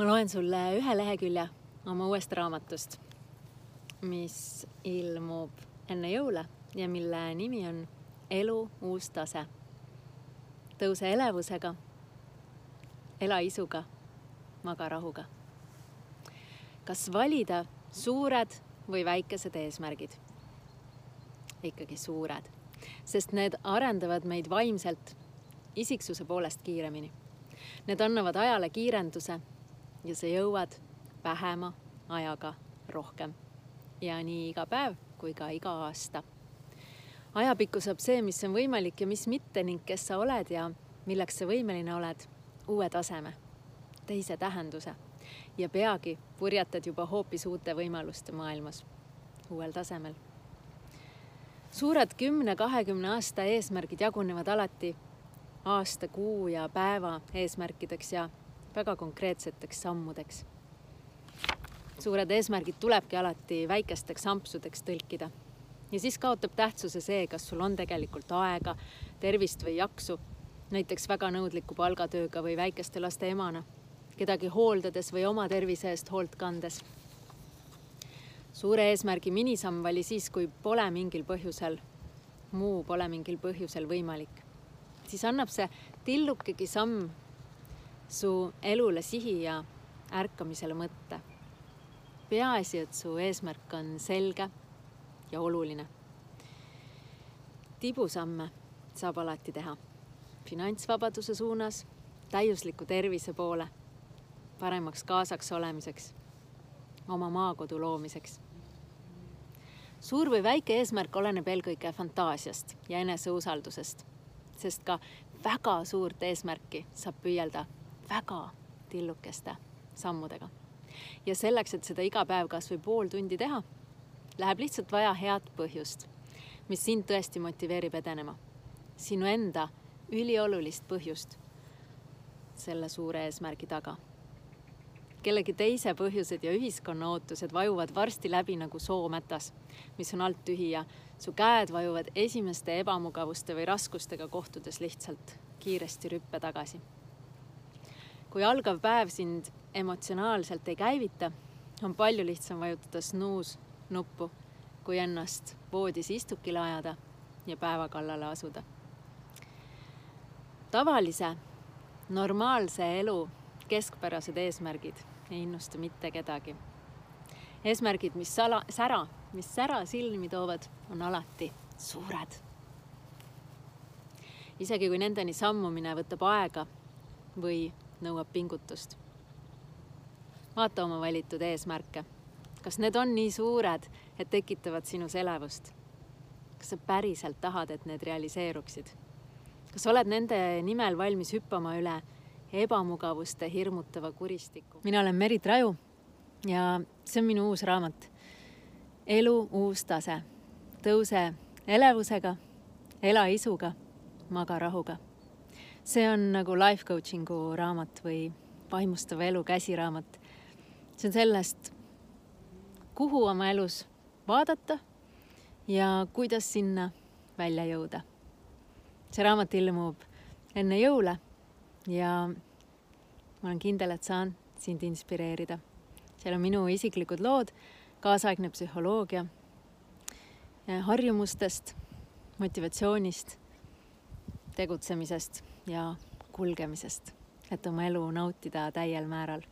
ma loen sulle ühe lehekülje oma uuest raamatust, mis ilmub enne jõule ja mille nimi on Elu uus tase. tõuse elevusega, ela isuga, maga rahuga. kas valida suured või väikesed eesmärgid? ikkagi suured, sest need arendavad meid vaimselt isiksuse poolest kiiremini. Need annavad ajale kiirenduse ja sa jõuad vähema ajaga rohkem. ja nii iga päev kui ka iga aasta. ajapikku saab see, mis on võimalik ja mis mitte ning kes sa oled ja milleks sa võimeline oled, uue taseme, teise tähenduse ja peagi purjetad juba hoopis uute võimaluste maailmas, uuel tasemel. suured kümne-kahekümne aasta eesmärgid jagunevad alati aasta, kuu ja päeva eesmärkideks ja väga konkreetseteks sammudeks. suured eesmärgid tulebki alati väikesteks ampsudeks tõlkida ja siis kaotab tähtsuse see, kas sul on tegelikult aega, tervist või jaksu, näiteks väga nõudliku palgatööga või väikeste laste emana, kedagi hooldades või oma tervise eest hoolt kandes. suure eesmärgi minisamm oli siis, kui pole mingil põhjusel, muu pole mingil põhjusel võimalik, siis annab see tillukegi samm su elule sihi ja ärkamisele mõtte. peaasi, et su eesmärk on selge ja oluline. tibusamme saab alati teha finantsvabaduse suunas, täiusliku tervise poole, paremaks kaasaks olemiseks, oma maakodu loomiseks. suur või väike eesmärk oleneb eelkõige fantaasiast ja eneseusaldusest, sest ka väga suurt eesmärki saab püüelda väga tillukeste sammudega. ja selleks, et seda iga päev kasvõi pool tundi teha, läheb lihtsalt vaja head põhjust, mis sind tõesti motiveerib edenema. sinu enda üliolulist põhjust selle suure eesmärgi taga. kellegi teise põhjused ja ühiskonna ootused vajuvad varsti läbi nagu soomätas, mis on alt tühi ja su käed vajuvad esimeste ebamugavuste või raskustega kohtudes lihtsalt kiiresti rüppe tagasi kui algav päev sind emotsionaalselt ei käivita, on palju lihtsam vajutada snuus nuppu, kui ennast voodis istukile ajada ja päeva kallale asuda. tavalise, normaalse elu keskpärased eesmärgid ei innusta mitte kedagi. eesmärgid, mis sala, sära, mis sära silmi toovad, on alati suured. isegi kui nendeni sammumine võtab aega või nõuab pingutust. vaata oma valitud eesmärke. kas need on nii suured, et tekitavad sinus elevust? kas sa päriselt tahad, et need realiseeruksid? kas oled nende nimel valmis hüppama üle ebamugavuste hirmutava kuristiku? mina olen Merit Raju ja see on minu uus raamat. elu uus tase. tõuse elevusega, ela isuga, maga rahuga see on nagu life coaching'u raamat või vaimustava elu käsiraamat. see on sellest, kuhu oma elus vaadata ja kuidas sinna välja jõuda. see raamat ilmub enne jõule ja ma olen kindel, et saan sind inspireerida. seal on minu isiklikud lood, kaasaegne psühholoogia, harjumustest, motivatsioonist, tegutsemisest ja kulgemisest, et oma elu nautida täiel määral